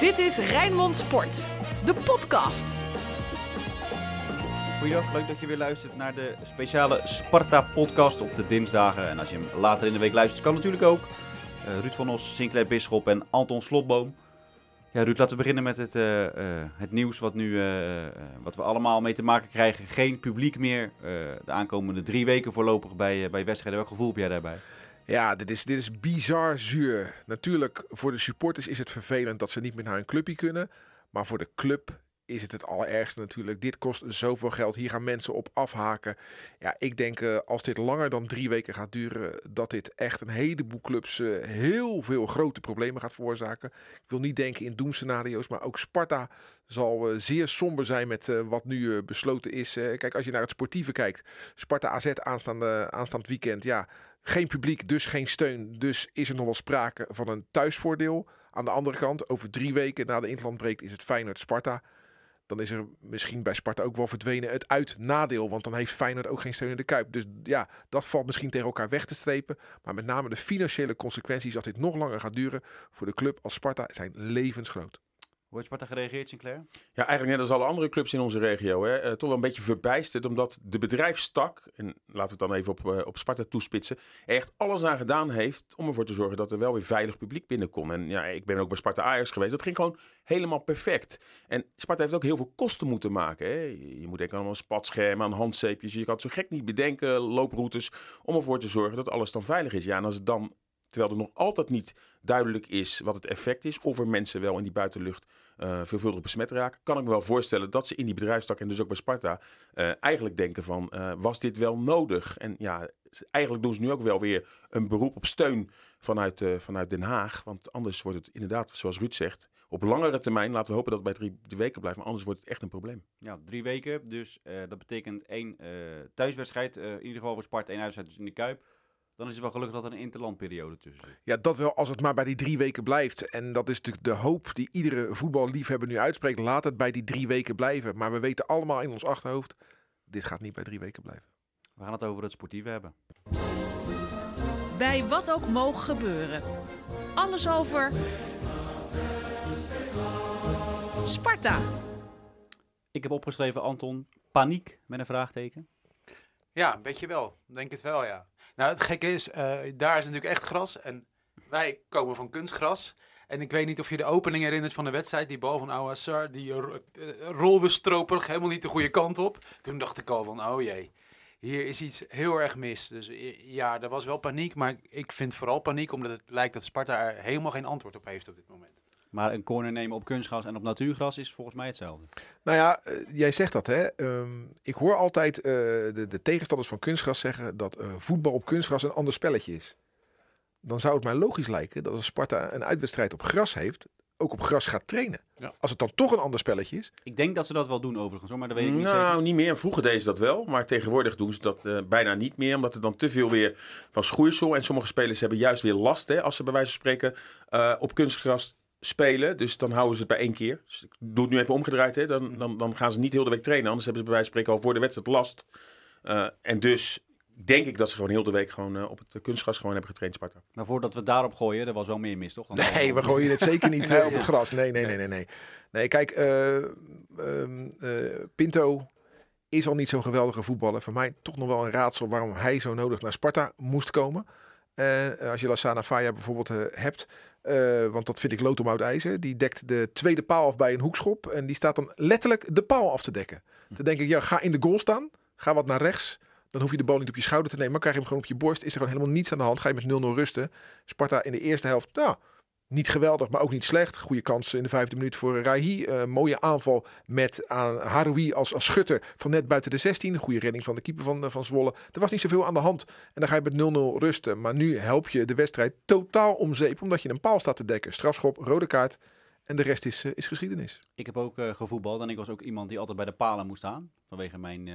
Dit is Rijnmond Sport, de podcast. Goeiedag, leuk dat je weer luistert naar de speciale Sparta-podcast op de dinsdagen. En als je hem later in de week luistert, kan natuurlijk ook. Uh, Ruud van Os, Sinclair Bisschop en Anton Slotboom. Ja, Ruud, laten we beginnen met het, uh, uh, het nieuws wat, nu, wat we allemaal mee te maken krijgen. Geen publiek meer de aankomende drie weken voorlopig bij, bij wedstrijden. Welk gevoel heb jij daarbij? Ja, dit is, dit is bizar zuur. Natuurlijk, voor de supporters is het vervelend dat ze niet meer naar hun clubje kunnen. Maar voor de club is het het allerergste natuurlijk. Dit kost zoveel geld. Hier gaan mensen op afhaken. Ja, ik denk uh, als dit langer dan drie weken gaat duren, dat dit echt een heleboel clubs uh, heel veel grote problemen gaat veroorzaken. Ik wil niet denken in doemscenario's, maar ook Sparta zal uh, zeer somber zijn met wat nu besloten is. kijk, als je naar het sportieve kijkt, Sparta AZ aanstaande, aanstaand weekend, ja, geen publiek, dus geen steun. Dus is er nog wel sprake van een thuisvoordeel. Aan de andere kant, over drie weken na de interlandbreek is het Feyenoord-Sparta dan is er misschien bij Sparta ook wel verdwenen het uit-nadeel. Want dan heeft Feyenoord ook geen steun in de Kuip. Dus ja, dat valt misschien tegen elkaar weg te strepen. Maar met name de financiële consequenties, als dit nog langer gaat duren voor de club als Sparta, zijn levensgroot. Hoe heeft Sparta gereageerd, Sinclair? Ja, eigenlijk net als alle andere clubs in onze regio. Hè, uh, toch wel een beetje verbijsterd, omdat de bedrijfstak, en laten we het dan even op, uh, op Sparta toespitsen, echt alles aan gedaan heeft om ervoor te zorgen dat er wel weer veilig publiek binnenkomt. En ja, ik ben ook bij Sparta Ajax geweest. Dat ging gewoon helemaal perfect. En Sparta heeft ook heel veel kosten moeten maken. Hè. Je moet denken aan een spatschermen, aan handzeepjes. Je kan het zo gek niet bedenken, looproutes, om ervoor te zorgen dat alles dan veilig is. Ja, en als het dan Terwijl er nog altijd niet duidelijk is wat het effect is. Of er mensen wel in die buitenlucht uh, veelvuldig besmet raken. Kan ik me wel voorstellen dat ze in die bedrijfstak en dus ook bij Sparta uh, eigenlijk denken van uh, was dit wel nodig? En ja, eigenlijk doen ze nu ook wel weer een beroep op steun vanuit, vanuit Den Haag. Want anders wordt het inderdaad, zoals Ruud zegt, op langere termijn, laten we hopen dat het bij drie, weken blijft. Maar anders wordt het echt een probleem. Ja, drie weken. Dus dat betekent één thuiswedstrijd. in ieder geval voor Sparta, één uitwedstrijd dus in de Kuip dan is het wel gelukkig dat er een interlandperiode tussen zit. Ja, dat wel als het maar bij die drie weken blijft. En dat is natuurlijk de hoop die iedere voetballiefhebber nu uitspreekt. Laat het bij die drie weken blijven. Maar we weten allemaal in ons achterhoofd, dit gaat niet bij drie weken blijven. We gaan het over het sportieve hebben. Bij wat ook mogen gebeuren. Alles over Sparta. Ik heb opgeschreven, Anton, paniek met een vraagteken. Ja, een beetje wel. Denk het wel, ja. Nou, het gekke is, uh, daar is natuurlijk echt gras. En wij komen van kunstgras. En ik weet niet of je de opening herinnert van de wedstrijd. Die bal van Ouassar, die uh, rolde stroperig helemaal niet de goede kant op. Toen dacht ik al van, oh jee, hier is iets heel erg mis. Dus ja, er was wel paniek. Maar ik vind vooral paniek omdat het lijkt dat Sparta er helemaal geen antwoord op heeft op dit moment. Maar een corner nemen op kunstgras en op natuurgras is volgens mij hetzelfde. Nou ja, uh, jij zegt dat hè. Um, ik hoor altijd uh, de, de, tegenstanders van kunstgras zeggen dat uh, voetbal op kunstgras een ander spelletje is. Dan zou het mij logisch lijken dat als Sparta een uitwedstrijd op gras heeft, ook op gras gaat trainen. Ja. Als het dan toch een ander spelletje is. Ik denk dat ze dat wel doen overigens, maar dat weet ik niet Nou, zeker. niet meer. Vroeger deden ze dat wel, maar tegenwoordig doen ze dat uh, bijna niet meer. Omdat er dan te veel weer van schoeisel. En sommige spelers hebben juist weer last hè, als ze bij wijze van spreken uh, op kunstgras spelen. Dus dan houden ze het bij één keer. Dus ik doe het nu even omgedraaid. Hè. Dan, dan, dan gaan ze niet heel de week trainen. Anders hebben ze bij wijze van spreken al voor de wedstrijd last. Uh, en dus denk ik dat ze gewoon heel de week gewoon uh, op het kunstgras gewoon hebben getraind, Sparta. Maar voordat we daarop gooien, er was wel meer mis, toch? Dan nee, we gooien het zeker niet uh, op het gras. Nee, nee, nee, nee. Nee, nee kijk, Pinto is al niet zo'n geweldige voetballer. Voor mij toch nog wel een raadsel waarom hij zo nodig naar Sparta moest komen. als je Lassana Faya bijvoorbeeld hebt, uh, want dat vind ik lood om oud ijzer. Die dekt de tweede paal af bij een hoekschop. En die staat dan letterlijk de paal af te dekken. Dan denk ik, ja, ga in de goal staan. Ga wat naar rechts. Dan hoef je de bal niet op je schouder te nemen. Maar krijg je hem gewoon op je borst. Is er gewoon helemaal niets aan de hand. Ga je met 0-0 rusten. Sparta in de eerste helft, nou, niet geweldig, maar ook niet slecht. Goede kans in de vijfde minuut voor Rahi. Uh, mooie aanval met aan Haroui als, als schutter van net buiten de 16. Goede redding van de keeper van, van Zwolle. Er was niet zoveel aan de hand. En dan ga je met 0-0 rusten. Maar nu help je de wedstrijd totaal om zeep. Omdat je een paal staat te dekken. Strafschop, rode kaart. En de rest is, uh, is geschiedenis. Ik heb ook uh, gevoetbald en ik was ook iemand die altijd bij de palen moest staan. Vanwege mijn uh,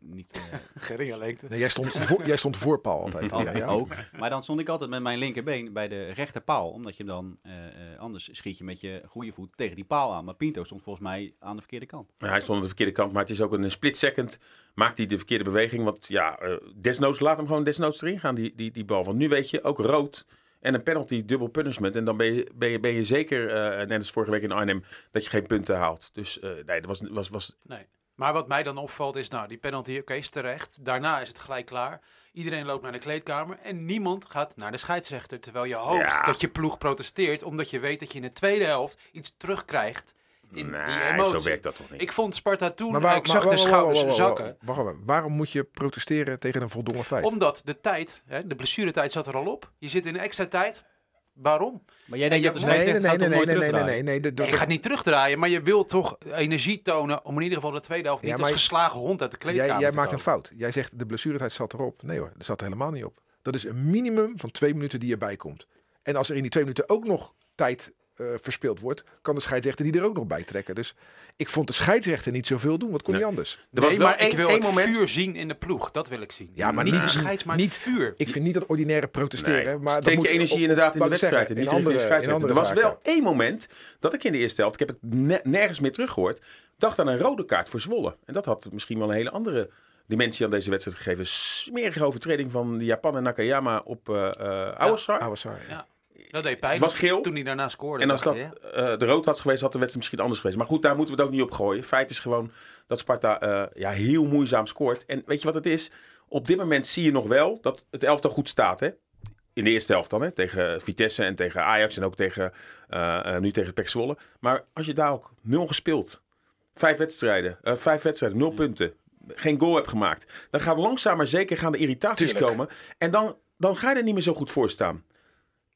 niet... Geringe lengte. Nee, jij stond, voor, jij stond voor paal altijd. Oh, ja, ja. Ook. Maar dan stond ik altijd met mijn linkerbeen bij de rechterpaal. Omdat je dan, anders schiet je met je goede voet tegen die paal aan. Maar Pinto stond volgens mij aan de verkeerde kant. Ja, hij stond aan de verkeerde kant, maar het is ook een split second. Maakt hij de verkeerde beweging. Want ja, desnoods laat hem gewoon desnoods erin gaan, die, die, die bal. Want nu weet je, ook rood En een penalty, dubbel punishment. En dan ben je, ben je, ben je zeker, eh, net als vorige week in Arnhem, dat je geen punten haalt. Dus eh, nee, dat was, was, was Nee. Maar wat mij dan opvalt is, nou, die penalty, oké, is terecht. Daarna is het gelijk klaar. Iedereen loopt naar de kleedkamer en niemand gaat naar de scheidsrechter. Terwijl je hoopt Ja. dat je ploeg protesteert, omdat je weet dat je in de tweede helft iets terugkrijgt in die nee, emotie. zo werkt dat toch niet. Ik vond Sparta toen, waar- ik zag maar- de schouders zakken. Waarom moet je protesteren tegen een voldongen feit? Omdat de tijd, hè, de blessuretijd zat er al op. Je zit in extra tijd. Waarom? Maar jij denkt En dat je- de nee, nee, nee, nee, nee, nee, nee, nee, nee. Je gaat niet terugdraaien, maar je wilt toch energie tonen om in ieder geval de tweede helft niet Ja, als geslagen hond uit de kleedkamer Jij, jij te maakt een fout. Jij zegt de blessuretijd zat erop. Nee hoor, dat zat er helemaal niet op. Dat is een minimum van twee minuten die erbij komt. En als er in die twee minuten ook nog tijd eh verspeeld wordt, kan de scheidsrechter die er ook nog bij trekken. Dus ik vond de scheidsrechter niet zoveel doen. Wat kon Nee. hij anders? Er was nee, wel maar ik één- wil één het moment- vuur zien in de ploeg. Dat wil ik zien. Ja, maar niet de scheids, maar niet- vuur. Ik vind niet dat ordinaire protesteren. Nee. Maar Steek moet je energie op- inderdaad in de ik wedstrijd. zeggen, en niet in de andere, in andere Er was zaken. wel één moment dat ik in de eerste helft, ik heb het ne- nergens meer teruggehoord, dacht aan een rode kaart voor Zwolle. En dat had misschien wel een hele andere dimensie aan deze wedstrijd gegeven. Smerige overtreding van de Japaner Nakayama op eh eh Awasar. Was sorry. Ja. Dat deed pijn Het was geel. toen hij daarna scoorde. En als dat eh, de rood had geweest, had de wedstrijd misschien anders geweest. Maar goed, daar moeten we het ook niet op gooien. Feit is gewoon dat Sparta eh, ja, heel moeizaam scoort. En weet je wat het is? Op dit moment zie je nog wel dat het elftal goed staat. Hè? In de eerste helft dan, hè? tegen Vitesse en tegen Ajax en ook tegen, eh, nu tegen PEC Zwolle. Maar als je daar ook nul gespeeld, vijf wedstrijden, eh, vijf wedstrijden, nul punten, geen goal hebt gemaakt, dan gaan langzaam maar zeker gaan de irritaties Tuurlijk. komen. En dan, dan ga je er niet meer zo goed voor staan.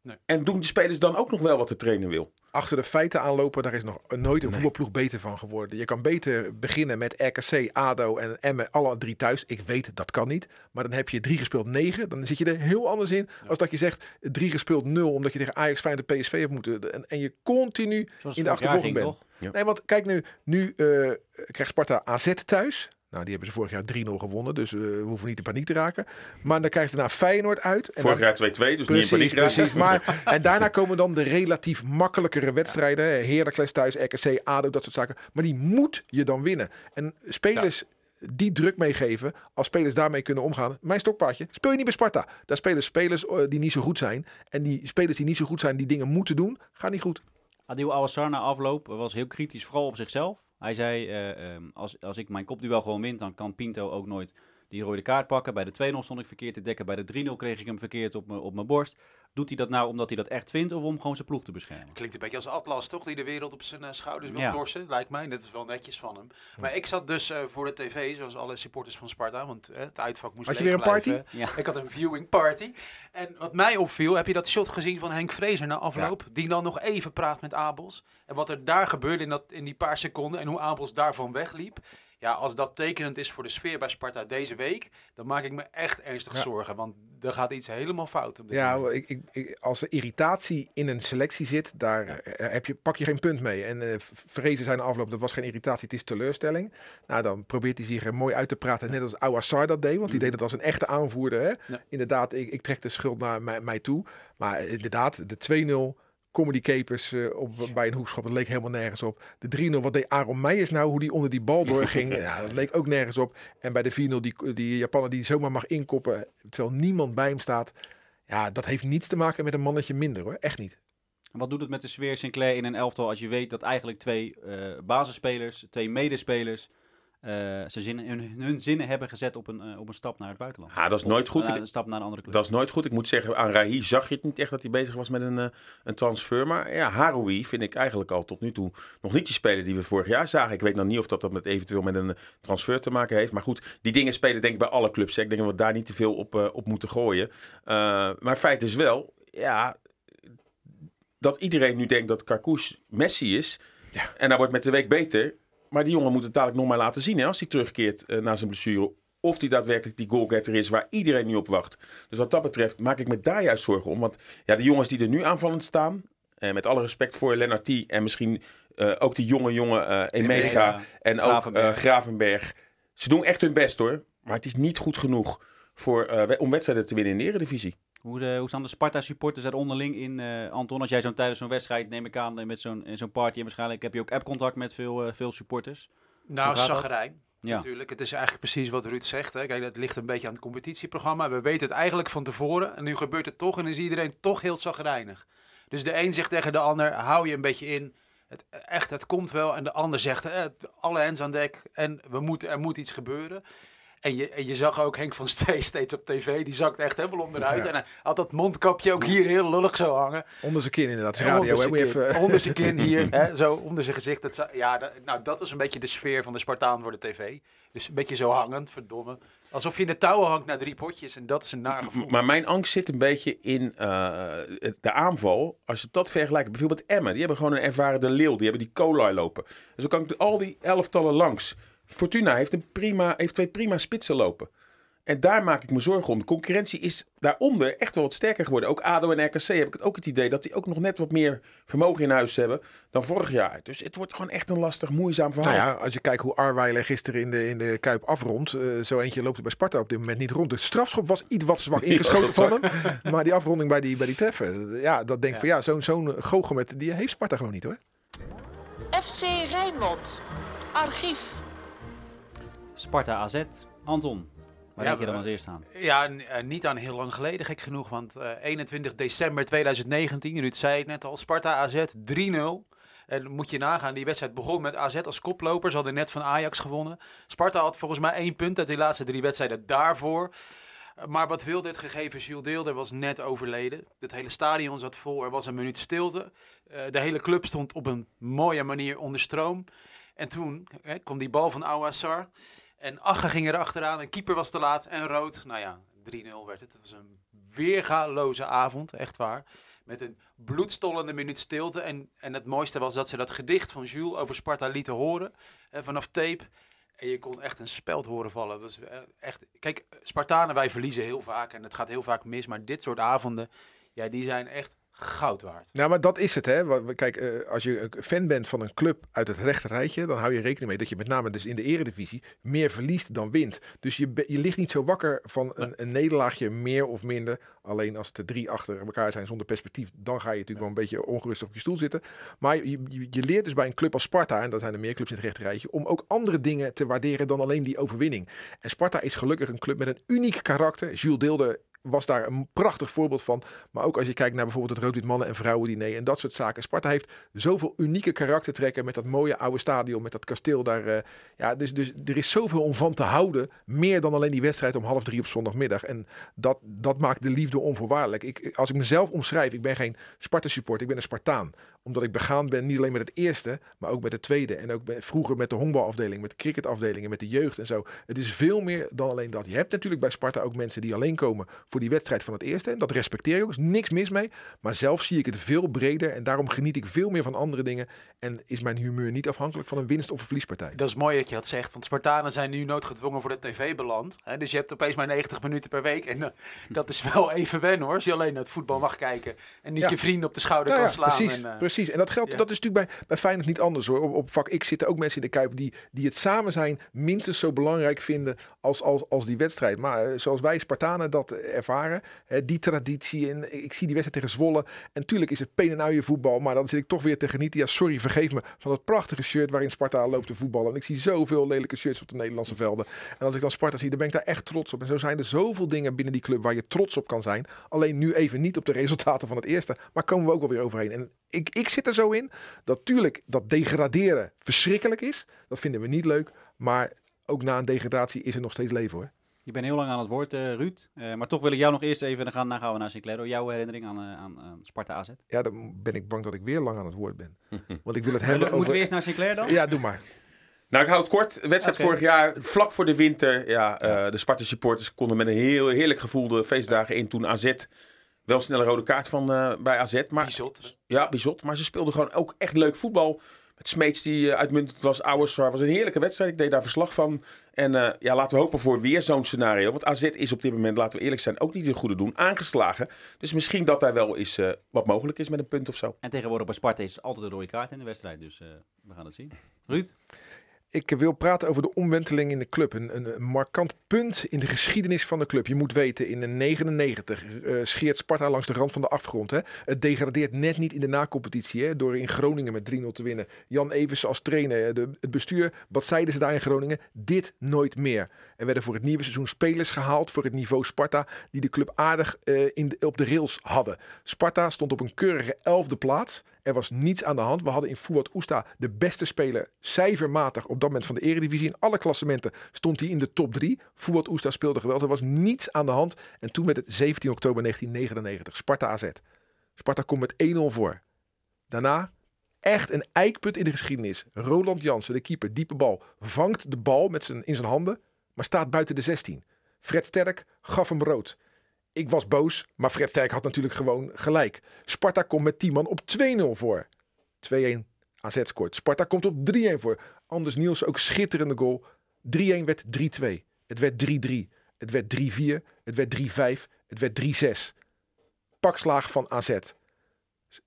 Nee. En doen de spelers dan ook nog wel wat de trainer wil? Achter de feiten aanlopen, daar is nog nooit een voetbalploeg beter van geworden. Je kan beter beginnen met RKC, ADO en Emmen, alle drie thuis. Ik weet, dat kan niet. Maar dan heb je drie gespeeld negen. Dan zit je er heel anders in. Als dat je zegt drie gespeeld nul, omdat je tegen Ajax, Feyenoord en PSV hebt moeten. En, en je continu Zoals in de achtervolging ging, bent. Ja. Nee, want kijk nu, nu eh, krijgt Sparta AZ thuis. Nou, die hebben ze vorig jaar 3-0 gewonnen, dus eh, we hoeven niet in paniek te raken. Maar dan krijgen ze daarna Feyenoord uit. En Vorig dan, jaar 2-2, dus niet in precies, paniek raken. precies. Maar, en daarna komen dan de relatief makkelijkere wedstrijden. hè. Heracles thuis, RKC, ADO, dat soort zaken. Maar die moet je dan winnen. En spelers die druk meegeven, als spelers daarmee kunnen omgaan. Mijn stokpaardje, speel je niet bij Sparta. Daar spelen spelers eh, die niet zo goed zijn. En die spelers die niet zo goed zijn, die dingen moeten doen, gaan niet goed. Adil Awassar na afloop was heel kritisch, vooral op zichzelf. Hij zei, eh, ehm, als, als ik mijn kopduel gewoon win, dan kan Pinto ook nooit die rode kaart pakken. Bij de 2-0 stond ik verkeerd te dekken, bij de 3-0 kreeg ik hem verkeerd op mijn op mijn borst. Doet hij dat nou omdat hij dat echt vindt of om gewoon zijn ploeg te beschermen? Klinkt een beetje als Atlas, toch? Die de wereld op zijn eh, schouders wil Ja. torsen, lijkt mij. Dat is wel netjes van hem. Maar ik zat dus eh, voor de tv, zoals alle supporters van Sparta. Want eh, het uitvak moest Had je weer een party? blijven. Ja. Ik had een viewing party. En wat mij opviel, heb je dat shot gezien van Henk Vrezer na afloop? Die dan nog even praat met Abels. En wat er daar gebeurde in, dat, in die paar seconden en hoe Abels daarvan wegliep. Ja, als dat tekenend is voor de sfeer bij Sparta deze week, dan maak ik me echt ernstig Ja. zorgen. Want er gaat iets helemaal fout op dit Ja, ik, ik, ik- als er irritatie in een selectie zit, daar eh, heb je, pak je geen punt mee. En eh vrezen zijn afloop, dat was geen irritatie, het is teleurstelling. Nou, dan probeert hij zich er mooi uit te praten, net als Ouassar dat deed. Want die deed het als een echte aanvoerder. Hè? Ja. Inderdaad, ik, ik trek de schuld naar mij, mij toe. Maar eh, inderdaad, de 2-0... Comedy capers eh, op, bij een hoekschop, dat leek helemaal nergens op. De 3-0, wat deed Aaron Meijers nou, hoe die onder die bal doorging, ja, dat leek ook nergens op. En bij de 4-0, die, die Japaner die zomaar mag inkoppen, terwijl niemand bij hem staat. Ja, dat heeft niets te maken met een mannetje minder hoor. Echt niet. En Wat doet het met de sfeer Sinclair in een elftal als je weet dat eigenlijk twee eh, basisspelers, twee medespelers, ze zinnen, hun, hun zinnen hebben gezet op een, eh, op een stap naar het buitenland? Ah, dat is Of, nooit goed. eh, Ik- een stap naar een andere club. Dat is nooit goed. Ik moet zeggen, aan Rahi zag je het niet echt dat hij bezig was met een, eh, een transfer. Maar ja, Haroui vind ik eigenlijk al tot nu toe nog niet die speler die we vorig jaar zagen. Ik weet nog niet of dat, dat met eventueel met een eh, transfer te maken heeft. Maar goed, die dingen spelen denk ik bij alle clubs. Hè. Ik denk dat we daar niet te veel op, eh, op moeten gooien. Eh, maar feit is wel, ja, dat iedereen nu denkt dat Karkous Messi is. Ja. En hij wordt met de week beter. Maar die jongen moet het dadelijk nog maar laten zien hè, als hij terugkeert eh, na zijn blessure. Of hij daadwerkelijk die goalgetter is waar iedereen nu op wacht. Dus wat dat betreft maak ik me daar juist zorgen om. Want ja, de jongens die er nu aanvallend staan. En met alle respect voor Lennart. En misschien eh, ook die jonge jongen eh Emega. Ja, En ook Gravenberg. eh, Gravenberg. Ze doen echt hun best hoor. Maar het is niet goed genoeg voor, eh, om wedstrijden te winnen in de Eredivisie. Hoe, de, hoe staan de Sparta-supporters er onderling in, eh, Anton? Als jij zo'n tijdens zo'n wedstrijd, neem ik aan, eh, met zo'n zo'n party en waarschijnlijk heb je ook app-contact met veel, eh, veel supporters. Nou, zaggerijn. Ja. natuurlijk. Het is eigenlijk precies wat Ruud zegt. Hè. Kijk, dat ligt een beetje aan het competitieprogramma. We weten het eigenlijk van tevoren. En nu gebeurt het toch en is iedereen toch heel zagrijnig. Dus de een zegt tegen de ander, hou je een beetje in. Het, echt, het komt wel. En de ander zegt, eh, alle hens aan dek. En we moeten, er moet iets gebeuren. En je, en je zag ook Henk van Stee steeds op tv. Die zakt echt helemaal onderuit. Ja. En hij had dat mondkapje ook hier heel lullig zo hangen. Onder zijn kin inderdaad. Ja, Radio, onder zijn kin. even... Onder zijn kin hier, hè, zo onder zijn gezicht. Dat, ja, dat, nou, dat is een beetje de sfeer van de Spartaan voor de tv. Dus een beetje zo hangend, verdomme. Alsof je in de touwen hangt naar drie potjes. En dat is een naar gevoel. Maar mijn angst zit een beetje in eh, de aanval. Als je dat vergelijkt, bijvoorbeeld Emmen. Die hebben gewoon een ervaren de leeuw. Die hebben die Colai lopen. En zo kan ik al die elftallen langs. Fortuna heeft, een prima, heeft twee prima spitsen lopen. En daar maak ik me zorgen om. De concurrentie is daaronder echt wel wat sterker geworden. Ook ADO en RKC heb ik het ook het idee dat die ook nog net wat meer vermogen in huis hebben dan vorig jaar. Dus het wordt gewoon echt een lastig, moeizaam verhaal. Nou ja, als je kijkt hoe Arweiler gisteren in de, in de Kuip afrondt. eh, zo eentje loopt er bij Sparta op dit moment niet rond. De strafschop was iets wat zwak ingeschoten van hem. Maar die afronding bij die, bij die treffer. Ja, dat denk ik van ja, zo'n zo'n goochel met, die heeft Sparta gewoon niet hoor. FC Rijnmond. Archief. Sparta AZ. Anton, waar Ja, denk je dan we- als eerste aan? Ja, eh, niet aan heel lang geleden, gek genoeg. Want eh, 21 december 2019, Ruud zei het net al, Sparta AZ 3-0. En moet je nagaan, die wedstrijd begon met AZ als koploper. Ze hadden net van Ajax gewonnen. Sparta had volgens mij één punt uit die laatste drie wedstrijden daarvoor. Eh, Maar wat wil dit gegeven? Jules Deelder was net overleden. Het hele stadion zat vol. Er was een minuut stilte. Eh, de hele club stond op een mooie manier onder stroom. En toen hè, kwam die bal van Ouassar. En Agge ging er achteraan. Een keeper was te laat en rood. Nou ja, 3-0 werd het. Het was een weergaloze avond, echt waar. Met een bloedstollende minuut stilte. En, en het mooiste was dat ze dat gedicht van Jules over Sparta lieten horen. eh, vanaf tape. En je kon echt een speld horen vallen. Dat was eh, echt... Kijk, Spartanen, wij verliezen heel vaak. En het gaat heel vaak mis. Maar dit soort avonden, ja, die zijn echt goud waard. Nou, maar dat is het, hè. Kijk, eh, als je een fan bent van een club uit het rechte rijtje, dan hou je rekening mee dat je met name dus in de eredivisie meer verliest dan wint. Dus je, je ligt niet zo wakker van een, een nederlaagje meer of minder. Alleen als het er drie achter elkaar zijn zonder perspectief, dan ga je natuurlijk wel een beetje ongerust op je stoel zitten. Maar je, je, je leert dus bij een club als Sparta, en dat zijn er meer clubs in het rechte rijtje, om ook andere dingen te waarderen dan alleen die overwinning. En Sparta is gelukkig een club met een uniek karakter. Jules Deelder was daar een prachtig voorbeeld van. Maar ook als je kijkt naar bijvoorbeeld het rood-wit mannen- en vrouwendiner en dat soort zaken. Sparta heeft zoveel unieke karaktertrekken met dat mooie oude stadion, met dat kasteel daar. eh, ja, dus, dus er is zoveel om van te houden. Meer dan alleen die wedstrijd om half drie op zondagmiddag. En dat, dat maakt de liefde onvoorwaardelijk. Ik, als ik mezelf omschrijf, ik ben geen Sparta-support, ik ben een Spartaan omdat ik begaan ben, niet alleen met het eerste, maar ook met het tweede. En ook bij- vroeger met de honkbalafdeling, met de cricketafdelingen, met de jeugd en zo. Het is veel meer dan alleen dat. Je hebt natuurlijk bij Sparta ook mensen die alleen komen voor die wedstrijd van het eerste. En dat respecteer je ook, er is niks mis mee. Maar zelf zie ik het veel breder en daarom geniet ik veel meer van andere dingen. En is mijn humeur niet afhankelijk van een winst- of een verliespartij. Dat is mooi dat je dat zegt, want Spartanen zijn nu noodgedwongen voor de tv beland. Hè? Dus je hebt opeens maar 90 minuten per week. En eh, dat is wel even wennen hoor, als je alleen naar het voetbal mag kijken. En niet Ja. je vrienden op de schouder Nou kan ja, slaan. precies, en, eh, precies. En dat geldt, ja. dat is natuurlijk bij, bij Feyenoord niet anders hoor. Op, op vak X zitten ook mensen in de Kuip die, die het samen zijn minstens zo belangrijk vinden als, als, als die wedstrijd. Maar eh, zoals wij Spartanen dat ervaren, hè, die traditie. En ik zie die wedstrijd tegen Zwolle. En natuurlijk is het pen en uien voetbal, maar dan zit ik toch weer te genieten. Ja, sorry, vergeef me van dat prachtige shirt waarin Sparta loopt te voetballen. En ik zie zoveel lelijke shirts op de Nederlandse velden. En als ik dan Sparta zie, dan ben ik daar echt trots op. En zo zijn er zoveel dingen binnen die club waar je trots op kan zijn. Alleen nu even niet op de resultaten van het eerste. Maar komen we ook wel weer overheen. En ik, ik zit er zo in dat tuurlijk dat degraderen verschrikkelijk is. Dat vinden we niet leuk. Maar ook na een degradatie is er nog steeds leven hoor. Je bent heel lang aan het woord, eh, Ruud. Eh, maar toch wil ik jou nog eerst even, dan gaan, dan gaan we naar Sinclair. door Jouw herinnering aan, eh, aan, aan Sparta AZ. Ja, dan ben ik bang dat ik weer lang aan het woord ben. Want ik wil het Moeten hebben we over... eerst naar Sinclair dan? Ja, doe maar. Nou, ik hou het kort. Wedstrijd vorig jaar, vlak voor de winter. Ja, eh, de Sparta supporters konden met een heel heerlijk gevoel de feestdagen in. Toen AZ wel snel een rode kaart van eh, bij AZ. Maar, Bizot. Ja, bizot. Maar ze speelden gewoon ook echt leuk voetbal. Met Smeets die eh, uitmuntend was. Ouwersar was een heerlijke wedstrijd. Ik deed daar verslag van. En eh, ja, laten we hopen voor weer zo'n scenario. Want AZ is op dit moment, laten we eerlijk zijn, ook niet in goede doen. Aangeslagen. Dus misschien dat daar wel eens wat mogelijk is met een punt of zo. En tegenwoordig bij Sparta is altijd een rode kaart in de wedstrijd. Dus we gaan het zien. Ruud? Ik wil praten over de omwenteling in de club. Een, een, een markant punt in de geschiedenis van de club. Je moet weten, in de 99 eh, scheert Sparta langs de rand van de afgrond. Hè. Het degradeert net niet in de nacompetitie. Hè, door in Groningen met 3-0 te winnen. Jan Evers als trainer, de, het bestuur. Wat zeiden ze daar in Groningen? Dit nooit meer. Er werden voor het nieuwe seizoen spelers gehaald voor het niveau Sparta. Die de club aardig eh, in op de rails hadden. Sparta stond op een keurige elfde plaats. Er was niets aan de hand. We hadden in Fuad Oesta de beste speler cijfermatig op dat moment van de Eredivisie. In alle klassementen stond hij in de top 3. Fuad Oesta speelde geweldig. Er was niets aan de hand. En toen werd het 17 oktober 1999. Sparta AZ. Sparta komt met 1-0 voor. Daarna echt een eikpunt in de geschiedenis. Roland Jansen, de keeper, diepe bal. Vangt de bal met zijn, in zijn handen, maar staat buiten de 16. Fred Sterk gaf hem rood. Ik was boos, maar Fred Sterk had natuurlijk gewoon gelijk. Sparta komt met 10 man op 2-0 voor. 2-1 AZ scoort. Sparta komt op 3-1 voor. Anders Niels ook schitterende goal. 3-1 werd 3-2. Het werd 3-3. Het werd 3-4. Het werd 3-5. Het werd 3-6. Pakslaag van AZ.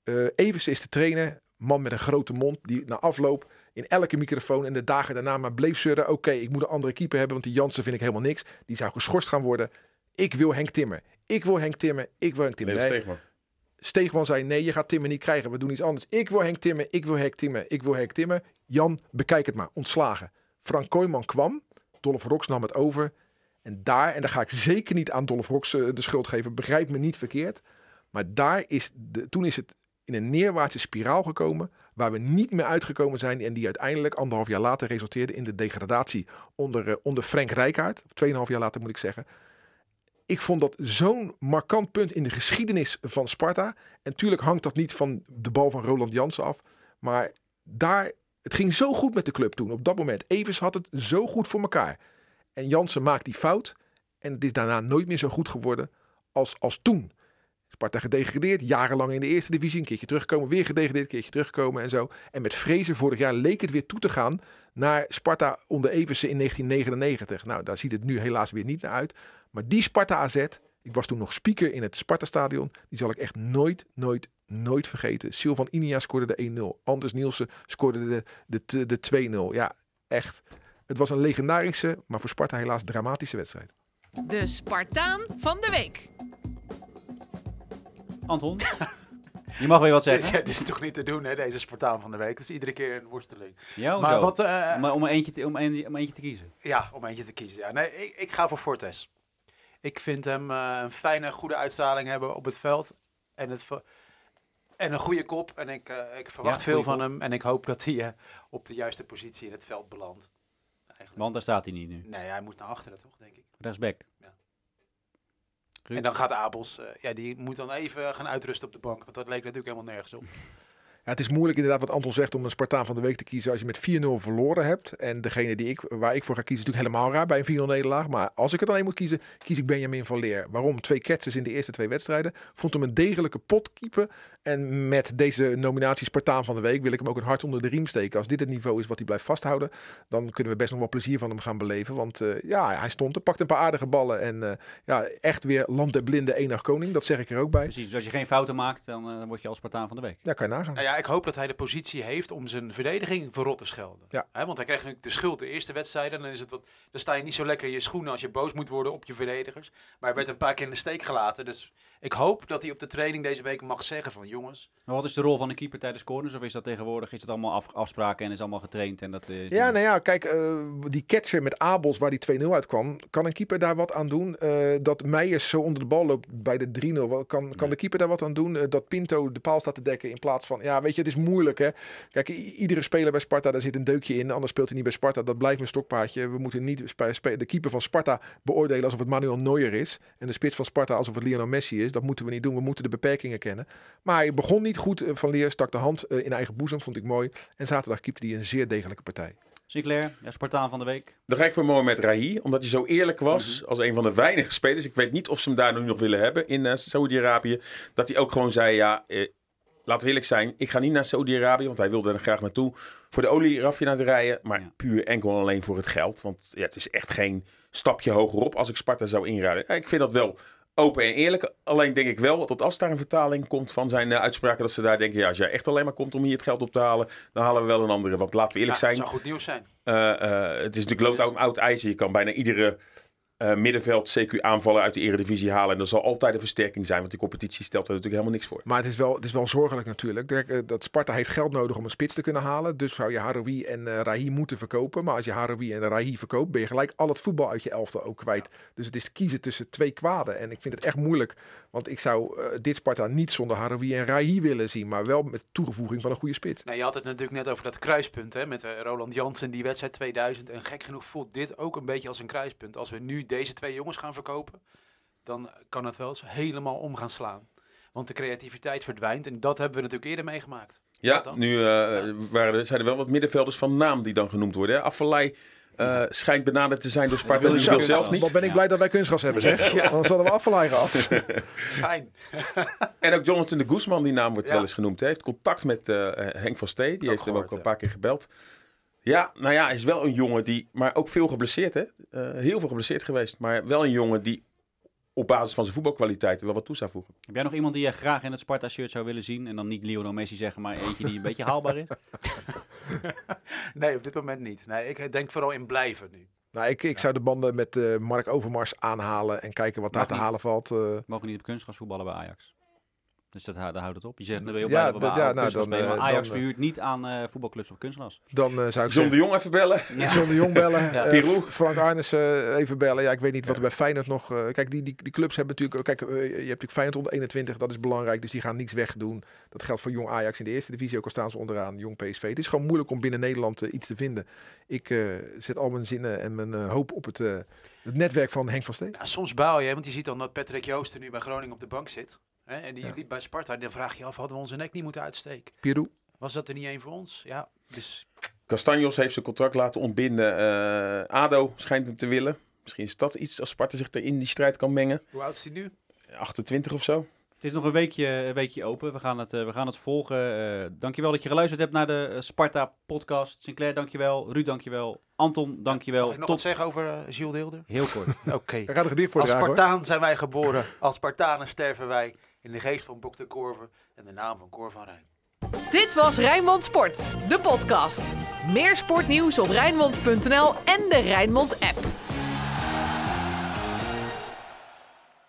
Eh Evers is de trainer. Man met een grote mond. Die na afloop in elke microfoon en de dagen daarna maar bleef zeuren. Oké, ik moet een andere keeper hebben. Want die Jansen vind ik helemaal niks. Die zou geschorst gaan worden. Ik wil Henk Timmer. Ik wil Henk Timmer. Ik wil Henk Timmer. Nee, Steegman. Steegman zei: Nee, je gaat Timmer niet krijgen. We doen iets anders. Ik wil Henk Timmer. Ik wil Henk Timmer. Ik wil Henk Timmer. Jan, bekijk het maar. Ontslagen. Frank Kooijman kwam. Dolph Rox nam het over. En daar, en daar ga ik zeker niet aan Dolph Rox eh, de schuld geven. Begrijp me niet verkeerd. Maar daar is de, toen is het in een neerwaartse spiraal gekomen. Waar we niet meer uitgekomen zijn. En die uiteindelijk anderhalf jaar later resulteerde in de degradatie onder, eh, onder Frank Rijkaard. Tweeënhalf jaar later moet ik zeggen. Ik vond dat zo'n markant punt in de geschiedenis van Sparta. En tuurlijk hangt dat niet van de bal van Roland Jansen af. Maar daar, het ging zo goed met de club toen. Op dat moment. Evers had het zo goed voor elkaar. En Jansen maakt die fout. En het is daarna nooit meer zo goed geworden als, als toen. Sparta gedegradeerd, jarenlang in de eerste divisie. Een keertje terugkomen, weer gedegradeerd, een keertje terugkomen en zo. En met Vrezen vorig jaar leek het weer toe te gaan naar Sparta onder Eversen in 1999. Nou, daar ziet het nu helaas weer niet naar uit. Maar die Sparta AZ, ik was toen nog speaker in het Sparta-stadion. Die zal ik echt nooit, nooit, nooit vergeten. Silvan Inia scoorde de 1-0. Anders Nielsen scoorde de, de, de 2-0. Ja, echt. Het was een legendarische, maar voor Sparta helaas dramatische wedstrijd. De Spartaan van de week. Anton, je mag weer wat is, zeggen. dit is toch niet te doen, hè, deze Spartaan van de week. Het is iedere keer een worsteling. Ja, maar wat, eh, Maar om, er eentje te, om, een, om eentje te kiezen. Ja, om eentje te kiezen. Ja. Nee, ik, ik ga voor Fortes. Ik vind hem eh, een fijne, goede uitstraling hebben op het veld. En, het, en een goede kop. En ik, eh, ik verwacht Ja, veel van hem. En ik hoop dat hij eh, op de juiste positie in het veld belandt. Eigenlijk. Want daar staat hij niet nu. Nee, hij moet naar achteren, toch, denk ik. Rechtsback. Ja. En dan gaat Abels, ja, die moet dan even gaan uitrusten op de bank. Want dat leek natuurlijk helemaal nergens op. Ja, het is moeilijk inderdaad wat Anton zegt om een Spartaan van de week te kiezen als je met 4-0 verloren hebt. En degene die ik, waar ik voor ga kiezen is natuurlijk helemaal raar bij een 4-0 nederlaag. Maar als ik het alleen moet kiezen, kies ik Benjamin van Leer. Waarom? Twee catches in de eerste twee wedstrijden. Vond hem een degelijke potkeeper. En met deze nominatie Spartaan van de week wil ik hem ook een hart onder de riem steken. Als dit het niveau is wat hij blijft vasthouden, dan kunnen we best nog wel plezier van hem gaan beleven. Want eh, ja, hij stond er, pakte een paar aardige ballen. En eh, ja, echt weer land der blinde enig koning. Dat zeg ik er ook bij. Precies, dus als je geen fouten maakt, dan eh, word je als Spartaan van de week. Ja, kan je nagaan. Nou ja, ik hoop dat hij de positie heeft om zijn verdediging verrot te schelden. Ja. Want hij krijgt natuurlijk de schuld de eerste wedstrijden. Dan, is het wat, dan sta je niet zo lekker in je schoenen als je boos moet worden op je verdedigers. Maar hij werd een paar keer in de steek gelaten. Dus ik hoop dat hij op de training deze week mag zeggen van jongens. Maar wat is de rol van een keeper tijdens corners? Of is dat tegenwoordig, is het allemaal af, afspraken en is allemaal getraind? En dat, eh, Ja, nou ja, kijk, eh, die catcher met Abels waar die 2-0 uitkwam, kan een keeper daar wat aan doen? Eh, dat Meijers zo onder de bal loopt bij de 3-0, wel, kan, kan Nee. de keeper daar wat aan doen? Dat Pinto de paal staat te dekken in plaats van, ja, weet je, het is moeilijk hè. Kijk, iedere speler bij Sparta, daar zit een deukje in, anders speelt hij niet bij Sparta. Dat blijft een stokpaardje. We moeten niet de keeper van Sparta beoordelen alsof het Manuel Neuer is. En de spits van Sparta alsof het Lionel Messi is. Dat moeten we niet doen. We moeten de beperkingen kennen. Maar hij begon niet goed eh, van leer, stak de hand eh, in eigen boezem, vond ik mooi. En zaterdag keepte hij een zeer degelijke partij. Sinclair, ja, Spartaan van de week. Dan ga ik voor Mohamed Rahi, omdat hij zo eerlijk was als een van de weinige spelers. Ik weet niet of ze hem daar nu nog willen hebben in eh, Saudi-Arabië. Dat hij ook gewoon zei, ja, eh, laten we eerlijk zijn. Ik ga niet naar Saudi-Arabië, want hij wilde er graag naartoe. Voor de olieraffinaderijen, maar Ja. puur enkel en alleen voor het geld. Want ja, het is echt geen stapje hogerop als ik Sparta zou inraden. Ja, ik vind dat wel open en eerlijk. Alleen denk ik wel dat als daar een vertaling komt van zijn eh, uitspraken, dat ze daar denken, ja, als jij echt alleen maar komt om hier het geld op te halen, dan halen we wel een andere. Want laten we eerlijk Ja, zijn, zou goed nieuws zijn. eh, eh, het is natuurlijk lood oud ijzer. Je kan bijna iedere eh, middenveld CQ aanvallen uit de eredivisie halen. En dat zal altijd een versterking zijn, want die competitie stelt er natuurlijk helemaal niks voor. Maar het is wel, het is wel zorgelijk natuurlijk. Eh, Dat Sparta heeft geld nodig om een spits te kunnen halen. Dus zou je Haroui en eh Rahi moeten verkopen. Maar als je Haroui en Rahi verkoopt, ben je gelijk al het voetbal uit je elftal ook kwijt. Dus het is kiezen tussen twee kwaden. En ik vind het echt moeilijk. Want ik zou dit Sparta niet zonder Haroui en Rahi willen zien. Maar wel met toegevoeging van een goede spits. Nou, je had het natuurlijk net over dat kruispunt hè, met eh, Roland Jansen, die wedstrijd 2000. En gek genoeg voelt dit ook een beetje als een kruispunt. Als we nu deze twee jongens gaan verkopen, dan kan het wel eens helemaal om gaan slaan. Want de creativiteit verdwijnt en dat hebben we natuurlijk eerder meegemaakt. Ja, dan? nu eh, waren er, zijn er wel wat middenvelders van naam die dan genoemd worden. Hè? Afvallei eh, schijnt benaderd te zijn door Sparta. wil zo zelf niet. Wat ben ik Ja. blij dat wij kunstgras hebben zeg. Anders hadden we afvallei gehad. Fijn. En ook Jonathan de Guzman, die naam wordt Ja. wel eens genoemd. Hij heeft contact met eh, Henk van Stee. Die heeft hem ook al een ja. paar keer gebeld. Ja, nou ja, hij is wel een jongen die... Maar ook veel geblesseerd, hè? Eh, heel veel geblesseerd geweest. Maar wel een jongen die op basis van zijn voetbalkwaliteiten wel wat toe zou voegen. Heb jij nog iemand die je graag in het Sparta-shirt zou willen zien? En dan niet Lionel Messi zeggen, maar eentje die een beetje haalbaar is? Nee, op dit moment niet. Nee, ik denk vooral in blijven nu. Nou, ik, ik zou de banden met eh, Mark Overmars aanhalen. En kijken wat daar te halen valt. eh. Mogen niet op kunstgras voetballen bij Ajax. Dus dat, daar houdt het op. Je zegt, dan ben je Ja, we dat- bij ja, op nou, kunstgras dan, spelen, maar eh, Ajax dan, eh, verhuurt niet aan eh, voetbalclubs op kunstgras. dan eh, zou ik John de. Jong even bellen. John de Jong bellen. Ja. Frank Arnissen even bellen. Ja, ik weet niet wat er bij Feyenoord nog... eh, kijk, die, die, die clubs hebben natuurlijk... Kijk, je hebt natuurlijk Feyenoord onder 21. Dat is belangrijk. Dus die gaan niets wegdoen. Dat geldt voor Jong Ajax in de eerste divisie. Ook al staan ze onderaan. Jong PSV. Het is gewoon moeilijk om binnen Nederland iets te vinden. Ik eh, zet al mijn zinnen en mijn eh, hoop op het, eh, het netwerk van Henk van Steen. Ja, soms baal je, want je ziet dan dat Patrick Joosten nu bij Groningen op de bank zit. Hè, en die Ja. liep bij Sparta. Dan vraag je je af, hadden we onze nek niet moeten uitsteken? Pirou. Was dat er niet één voor ons? Ja, dus Castanjos heeft zijn contract laten ontbinden. Eh, ADO schijnt hem te willen. Misschien is dat iets als Sparta zich er in die strijd kan mengen. hoe oud is hij nu? 28 of zo. Het is nog een weekje, een weekje open. We gaan het, eh, we gaan het volgen. Eh dankjewel dat je geluisterd hebt naar de eh, Sparta-podcast. Sinclair, dankjewel. Ruud, dankjewel. Anton, dankjewel. Mag ik nog Tot wat zeggen over eh Jules Deelder? heel kort. Oké. Als hoor. Spartaan zijn wij geboren. Als Spartanen sterven wij. In de geest van Bok de Korver en de naam van Cor van Rijn. Dit was Rijnmond Sport, de podcast. Meer sportnieuws op Rijnmond.nl en de Rijnmond app.